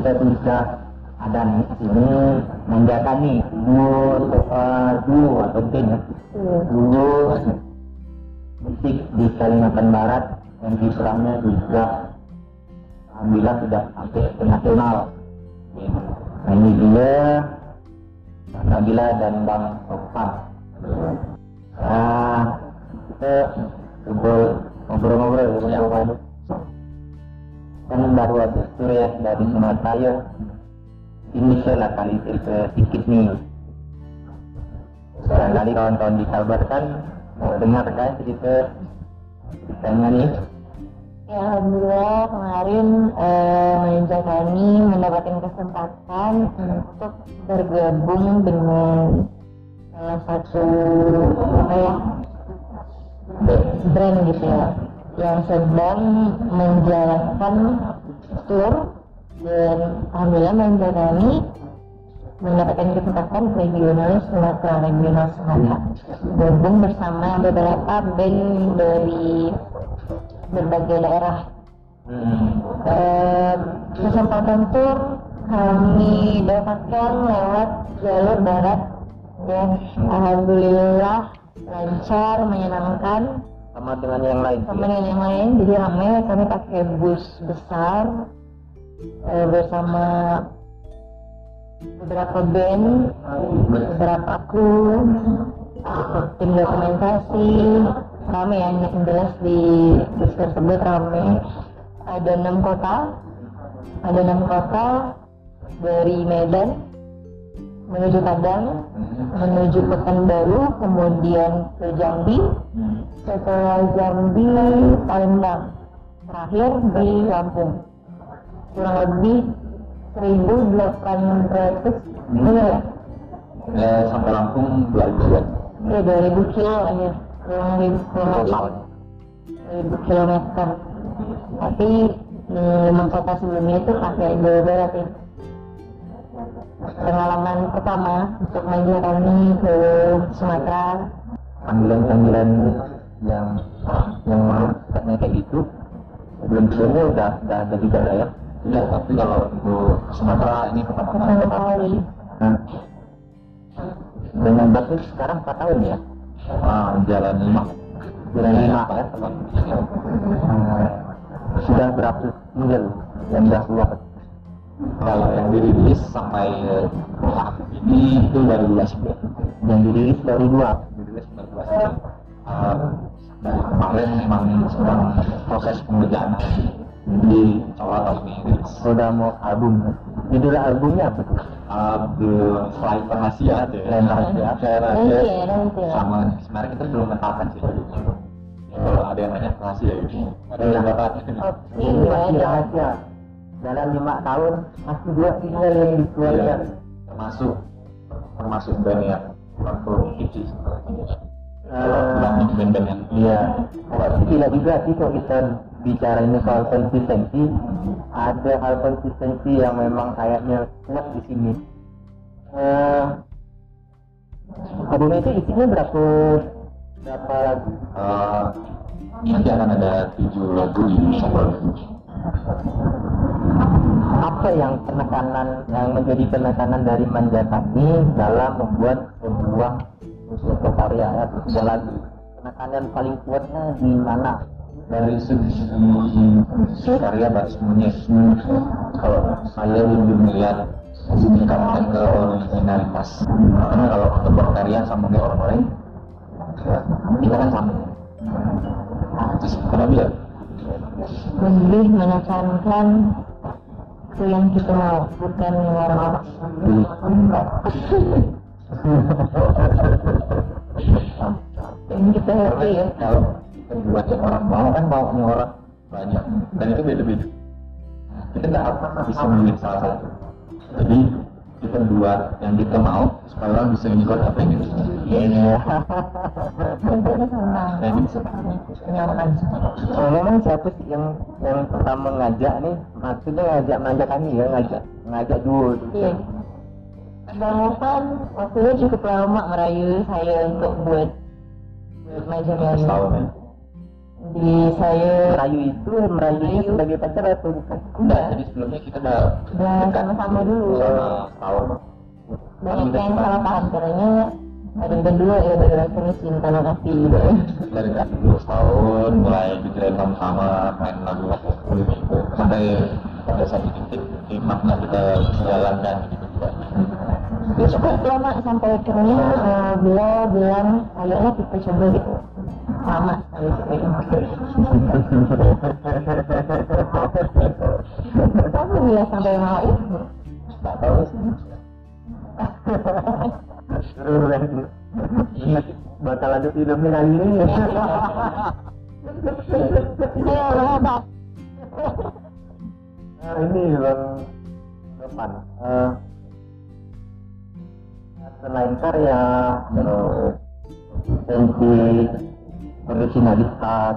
kita bisa ada nih sini menjaga nih dulu atau mungkin ya. Dulu musik di Kalimantan Barat yang kiprahnya juga. Alhamdulillah sudah sampai nasional. Nah ini dia Nabila dan Bang Sofan. Nah kita ngobrol ngobrol-ngobrol ya kan baru habis itu ya dari Sumatera ya. Ini lah kali cerita sedikit nih. Barangkali kawan-kawan di Kalbar kan mau dengar kan cerita ceritanya nih. Ya, Alhamdulillah kemarin eh, kami mendapatkan kesempatan untuk bergabung dengan salah satu apa ya brand gitu ya yang sedang menjalankan tour dan alhamdulillah Manja kami mendapatkan kesempatan regional Sumatera regional Sumatera. Gabung bersama beberapa band dari berbagai daerah. Eh, kesempatan tur kami dapatkan lewat jalur darat. Dan alhamdulillah lancar menyenangkan sama dengan yang lain sama dengan yang lain jadi ramai kami pakai bus besar eh, bersama beberapa band beberapa kru tim dokumentasi rame ya yang jelas di bus tersebut rame. Ada enam kota ada enam kota dari Medan menuju Padang menuju Pekanbaru kemudian ke Jambi setelah Jambi Palembang terakhir di Lampung. Kurang lebih 1800 iya ya eh, sampai Lampung dua bulan ya 2000 kilo ya kurang lebih kurang lebih total. 1000 kilometer. Tapi hmm, kota sebelumnya itu pakai Jawa Barat ya pengalaman pertama untuk maju kami ke Sumatera. Panggilan-panggilan yang yang katanya kayak gitu belum sebelumnya udah udah ada juga ya? Iya tapi kalau untuk Sumatera ini pertama kali. Nah, dengan berarti sekarang 4 tahun ya? Ah, jalan lima. Jalan lima ya Ah, sudah berapa single yang sudah keluar kalau yang dirilis sampai saat ini itu baru dua single yang dirilis baru dua dirilis baru dua single Ah, dari kemarin memang sedang proses pengerjaan di coba tahun ini sudah mau album. Judul albumnya apa? Tuh? Album Selain Rahasia. Selain Rahasia. Selain ya ya sama sebenarnya kita belum menetapkan sih. Kalau ada yang nanya rahasia gitu ada yang dapat Oke, gimana? rahasia dalam lima tahun masih dua single yang dikeluarkan termasuk termasuk band yang kurang produktif sih banyak band-band yang iya. Gila juga sih kalau kita bicara ini soal konsistensi. Ada hal konsistensi yang memang kayaknya kuat di sini. Eh album itu isinya berapa berapa lagu? Uh, nanti akan ada tujuh lagu di Sokol. Apa yang penekanan yang menjadi penekanan dari Manjatani dalam membuat sebuah sebuah karya ya, sebuah lagu? Penekanan paling kuatnya di mana? Dari segi karya bahas semuanya. Kalau saya lebih melihat meningkatkan ke originalitas. Karena kalau untuk karya sama dengan orang lain, kita kan sama. Terus kenapa lebih menekankan itu yang kita bukan orang-orang yang kita happy ya Kalau buat yang orang mau kan maunya orang banyak dan itu beda-beda. Kita nggak bisa memilih salah satu. Jadi kita buat yang kita mau supaya orang bisa ngikut apa yang kita mau. Iya. Ini Oh, memang siapa sih yang yang pertama ngajak nih? Maksudnya ngajak ngajak kami ya ngajak ngajak dulu. iya Bang Ovan waktu itu cukup lama merayu saya untuk buat buat macam Pas ini tahun ya. Di saya merayu itu merayunya sebagai pacar atau bukan? Enggak jadi sebelumnya kita udah udah sama-sama dulu. Selama setahun banyak yang salah paham ada yang kedua ya berdasarkan cinta dan kasih gitu dari kan dulu setahun mulai pikiran sama-sama main lagu gitu sampai pada satu titik di makna kita jalankan gitu. Ya cukup lama sampai akhirnya uh, beliau bilang kayaknya kita coba gitu sekali kamu bilang sampai mau itu? Nggak tahu. Sih ingat bakal ada filmnya kali ini apa? Nah, ini bang depan. Eh, selain karya terus tensi originalitas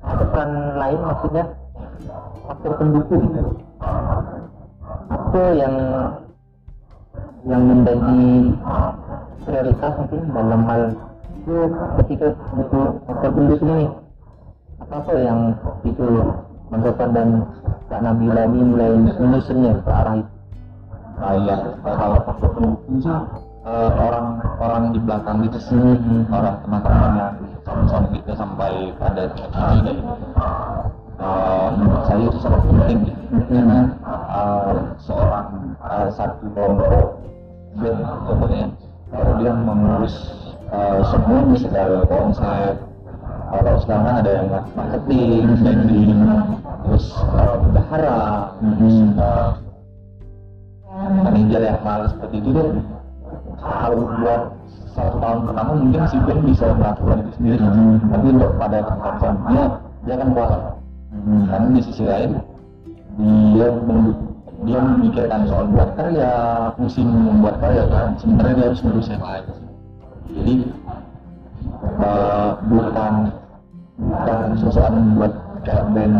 ada peran lain maksudnya faktor pendukung. Apa yang yang menjadi prioritas mungkin dalam hal itu ketika butuh faktor pendukung ini. Apa apa yang itu menyebabkan dan Kak Nabila ini mulai menyusunnya ke arah itu? Kayak kalau faktor pendukung eh, orang orang di belakang gitu sih orang teman-teman yang sama-sama kita sampai pada titik ini. Eh, menurut saya itu sangat penting gitu. karena eh, seorang eh, satu kelompok band contohnya kalau dia mengurus eh, semuanya segala konsep kalau sekarang kan ada yang marketing, branding, terus eh, bendahara, terus eh, manajer yang hal seperti itu tuh kalau buat satu tahun pertama mungkin si Ben bisa melakukan itu sendiri. Tapi untuk pada kawan dia dia kan kuat karena di sisi lain dia dia memikirkan soal buat karya musim membuat karya kan. Sementara dia harus ngurus yang lain. Jadi eh, bukan bukan sesuatu membuat kayak band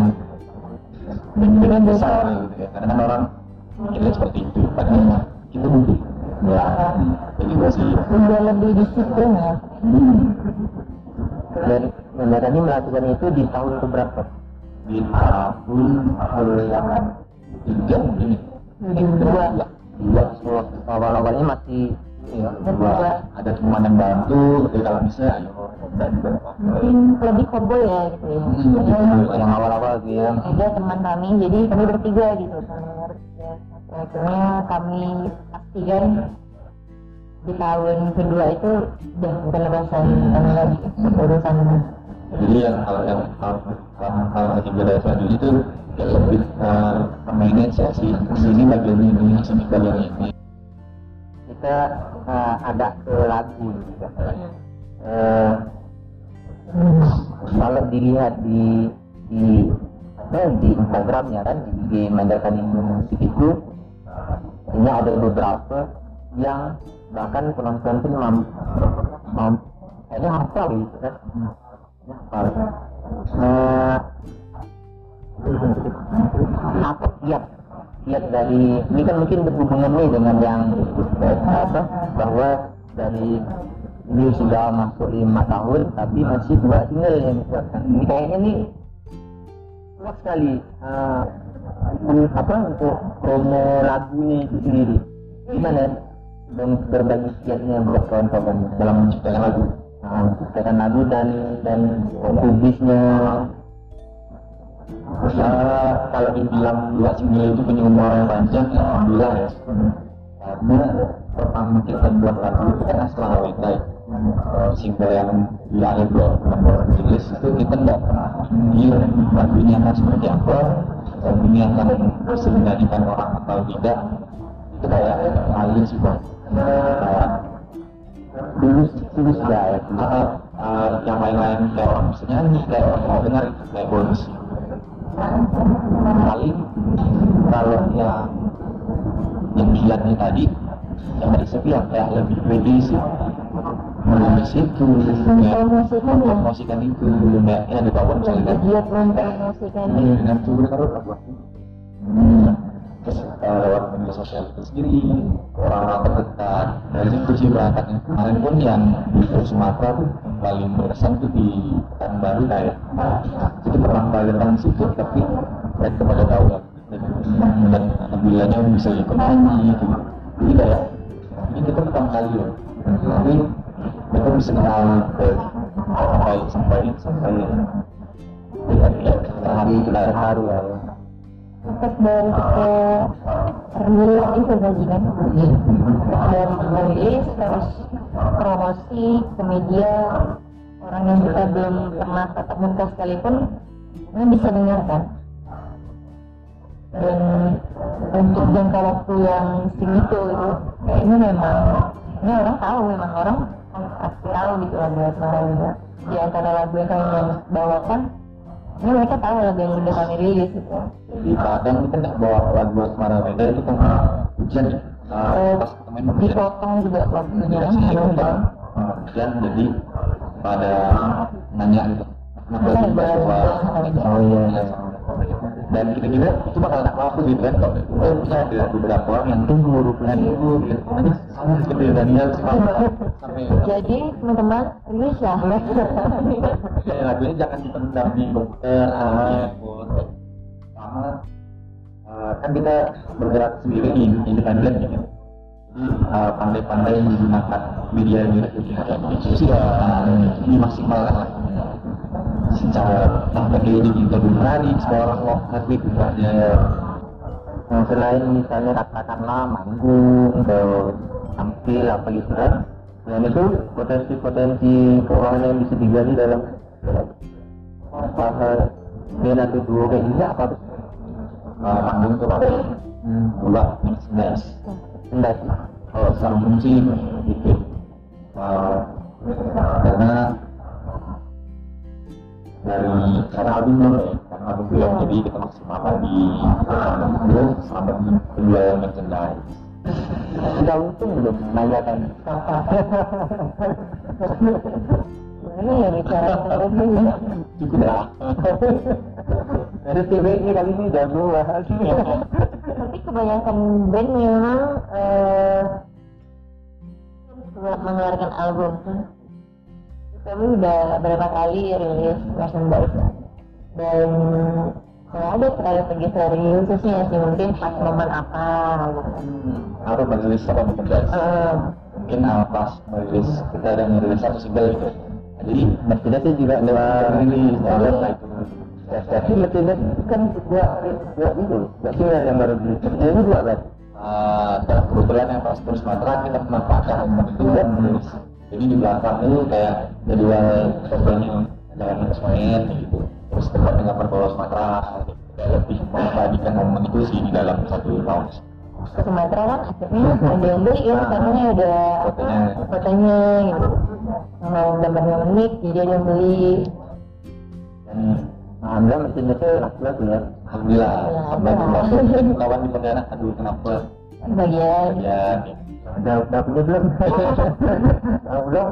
band besar gitu ya. Karena kan orang mikirnya seperti itu. Padahal kita mungkin ya itu juga sih udah lebih disiplin ya dan Nabila ini melakukan itu di tahun keberapa di tahun yang tiga mungkin dua dua awal awalnya masih ya dua ada teman yang bantu jadi kalau bisa ayo dan mungkin lebih koboi ya gitu ya Hmm. yang awal awal gitu ya ada teman kami jadi kami bertiga gitu kami akhirnya kami pastikan di tahun kedua itu udah kami lagi urusan. Jadi yang hal yang hal hal, ketiga dari selanjutnya itu ya lebih uh, manage ya sih sini bagian ini sini bagian ini. Kita eh, ada ke lagu juga. Eh, kalau dilihat di di apa, di Instagramnya kan di IG Indo Musik itu ini ada beberapa yang bahkan penonton pun mam, mam kayaknya hafal gitu kan. Hafal Eh, apa? Kiat kiat dari ini kan mungkin berhubungan nih dengan yang apa? Bahwa dari ini sudah masuk lima tahun tapi masih dua single yang dikeluarkan. Ini kayaknya nih kuat sekali. Eh, un- apa untuk promo lagu ini itu sendiri. Gimana? Dan berbagi kiatnya buat kawan-kawan dalam menciptakan lagu. Nah, menciptakan lagu dan dan publisnya Eh, kalau dibilang dua single itu punya yang panjang ya alhamdulillah ya. Karena pertama kita buat lagu itu kan setelah kita uh, single yang di akhir 2016 rilis itu kita nggak pernah lagunya akan seperti apa lagunya akan bisa dinyanyikan orang atau tidak itu kayak ngalir sih bang kayak dulu dulu sudah ya. Uh, yang lain-lain kayak orang bisa nyanyi kayak orang mau dengar kayak bonus. Paling kalau yang yang kiatnya tadi yang dari sepi yang kayak lebih pede sih menulis itu mempromosikan ya itu kayak ya ada kawan misalnya kan giat mempromosikan Hmm, dengan turun taruh apa hmm. terus eh, lewat media sosial itu sendiri orang-orang terdekat dari situ sih berangkatnya kemarin pun yang di Sumatera tuh paling berkesan tuh di tahun baru kayak itu perang kalian situ tapi dan kepada daulat dan alhamdulillahnya bisa ekonomi gitu jadi kayak ini kita pertama kali loh tapi mereka bisa kenal ke sampai sampai ya, ya, hari lah terharu ya efek dari kita rilis itu tadi kan? Dari rilis terus promosi ke media orang yang kita belum pernah tatap muka sekalipun bisa dengarkan dan untuk jangka waktu yang segitu itu kayaknya memang ini orang tahu memang orang pasti tahu gitu lagu asmara juga di antara lagu yang kami bawakan ini mereka tahu lagu yang udah kami rilis gitu. Di kadang kita nggak bawa lagu asmara beda itu kan hujan. Ya Eh, pas main hujan. dipotong juga waktunya kan? Dikasih ada hujan hujan jadi pada nanya gitu. Kenapa Iya, iya, iya. oh iya iya dan kita kira itu bakal tak laku gitu kan kalau ada beberapa orang yang tunggu rupanya tunggu gitu Nanti sama seperti Daniel sampai jadi teman-teman lah ya, lagunya jangan dipendam di komputer sama eh, kan kita bergerak sendiri di independen gitu eh, pandai-pandai menggunakan media media ya dimaksimalkan lah secara sampai kayak di kita berani semua orang mau ngerti bukannya Nah, selain misalnya katakanlah manggung atau tampil apa gitu kan. Dan itu potensi-potensi keuangan yang bisa digali dalam usaha band atau duo kayak gini apa tuh? uh, panggung tuh apa Hmm, dua sebelas enggak. Sih. kalau secara fungsi gitu karena album belum ya. Karena album belum jadi kita maksimalkan di belum sampai di penjualan merchandise. Sudah untung belum menanyakan. ini ya bicara tentang cukup lah. Dari TV ini kali ini udah bahas. tapi kebanyakan band memang eh, setelah mengeluarkan album kami udah berapa kali rilis merchandise dan kalau ada terlalu pergi serius khususnya sih mungkin pas momen apa gitu. harus merilis apa merchandise Eh, mungkin uh, pas merilis kita ada merilis satu single gitu. Jadi Merchandise juga lewat rilis lewat itu. Tapi Merchandise kan dua dua itu, dua single yang baru beli. Ini dua kan? uh, dan kebetulan yang pas terus Sumatera kita memanfaatkan momen itu dan menulis jadi di belakang itu kayak jadwal programnya jalan terus main gitu terus tempat dengan perbola Sumatera gitu. kayak lebih mengabadikan momen itu sih di dalam satu tahun ke Sumatera kan akhirnya ada yang beli kan karena ada Fotonya. gitu mau gambarnya unik jadi ada yang beli Dan alhamdulillah Merchandise laku-laku ya. Alhamdulillah Ya, sampai alhamdulillah. lawan di Pontianak aduh kenapa bagian ya Udah udah punya belum? Kalau belum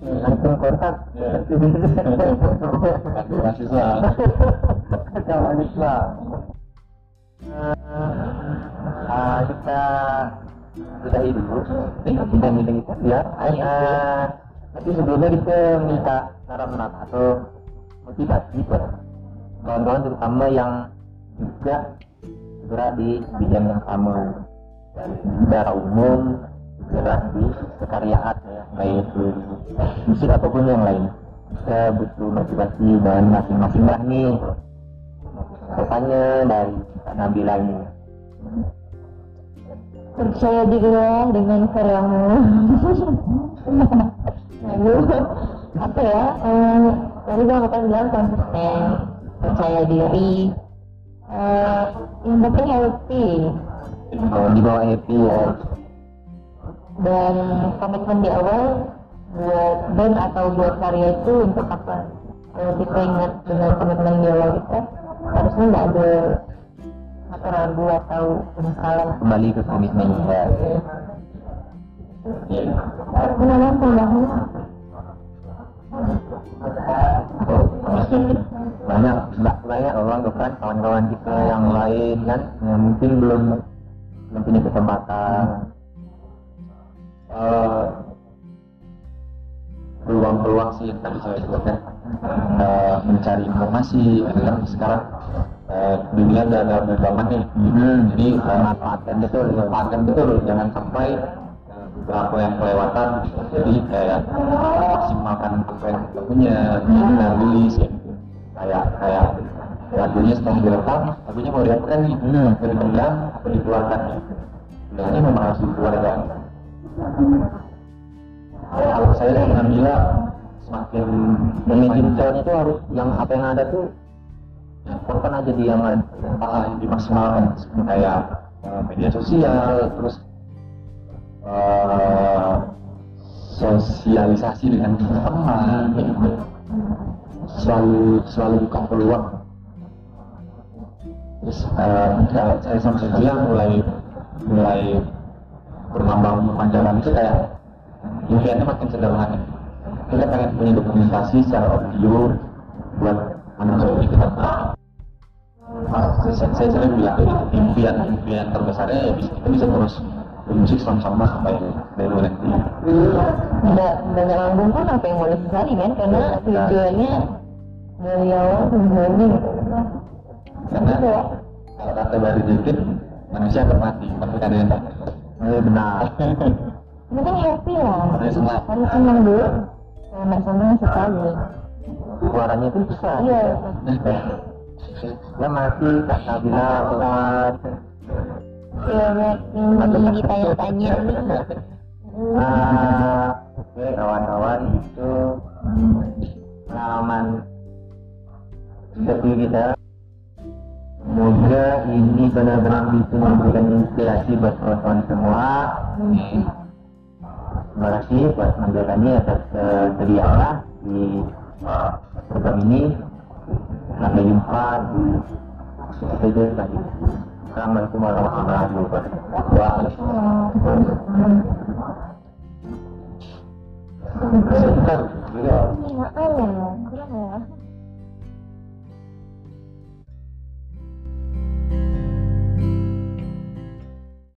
langsung kontak. Ya. Bantu mahasiswa Kacau mahasiswa. Ah, kita sudahi dulu. Kita meeting kita ya. Ah, tapi sebelumnya kita minta saran atau motivasi buat kawan-kawan terutama yang juga bergerak di bidang yang sama dan secara umum bergerak di kekaryaan ya baik itu musik ataupun yang lain. Kita butuh motivasi dan masing-masing lah nih. Katanya dari Nabila ini percaya dirilah dengan karyamu. Lalu apa ya? Eh, tadi bang kan bilang konsisten percaya diri. Eh, yang penting happy. Oh, di bawah happy ya dan komitmen di awal buat band atau buat karya itu untuk apa? Kalau kita ingat dengan komitmen di awal kita harusnya nggak ada apa ragu atau penyesalan. Kembali ke komitmen ya. Kenapa banyak banyak banyak orang tuh kan kawan-kawan kita yang lain kan yang mungkin belum belum punya kesempatan Yang tadi saya sebutkan eh, mencari informasi kan sekarang eh, dunia udah ada berkembang nih. Jadi eh, manfaatkan betul manfaatkan betul jangan sampai beberapa yang kelewatan jadi kayak maksimalkan apa yang kita punya kita rilis ya kayak kayak lagunya setelah direkam lagunya mau direkam nih? Hmm. dari bilang apa dikeluarkan bilangnya memang harus dikeluarkan. Kalau saya dengan Mila semakin digitalnya tuh harus yang apa yang ada tuh kan aja di yang ada ah, dimaksimalkan kayak eh, media sosial terus eh, sosialisasi dengan teman selalu selalu buka peluang. Terus kalau saya sama Sylvia mulai mulai berkembang memanjakan itu kayak impiannya makin sederhana kita pengen punya dokumentasi secara audio buat anak-anak kita saya, saya sering bilang impian impian terbesarnya ya bisa kita bisa terus bermusik sama-sama sampai dari nanti Ba- banyak album kan apa yang mau disesali kan? Karena tujuannya dari awal tujuannya gitu. karena kalau kata baru dikit manusia akan mati tapi ada yang tak eh, benar. Penting happy lah. Harus senang dulu nggak senang sekali. Suaranya itu besar. Iya. Ya masih kak Nabila Tuhan iya yang ditanya-tanya nih. Ah, oke kawan-kawan itu pengalaman interview kita. Semoga ini benar-benar bisa memberikan inspirasi buat kawan-kawan semua terima kasih buat menjalannya atas eh, sedianya di program ini sampai jumpa di episode selanjutnya. Assalamualaikum warahmatullahi wabarakatuh. Sebentar Iya, Allah.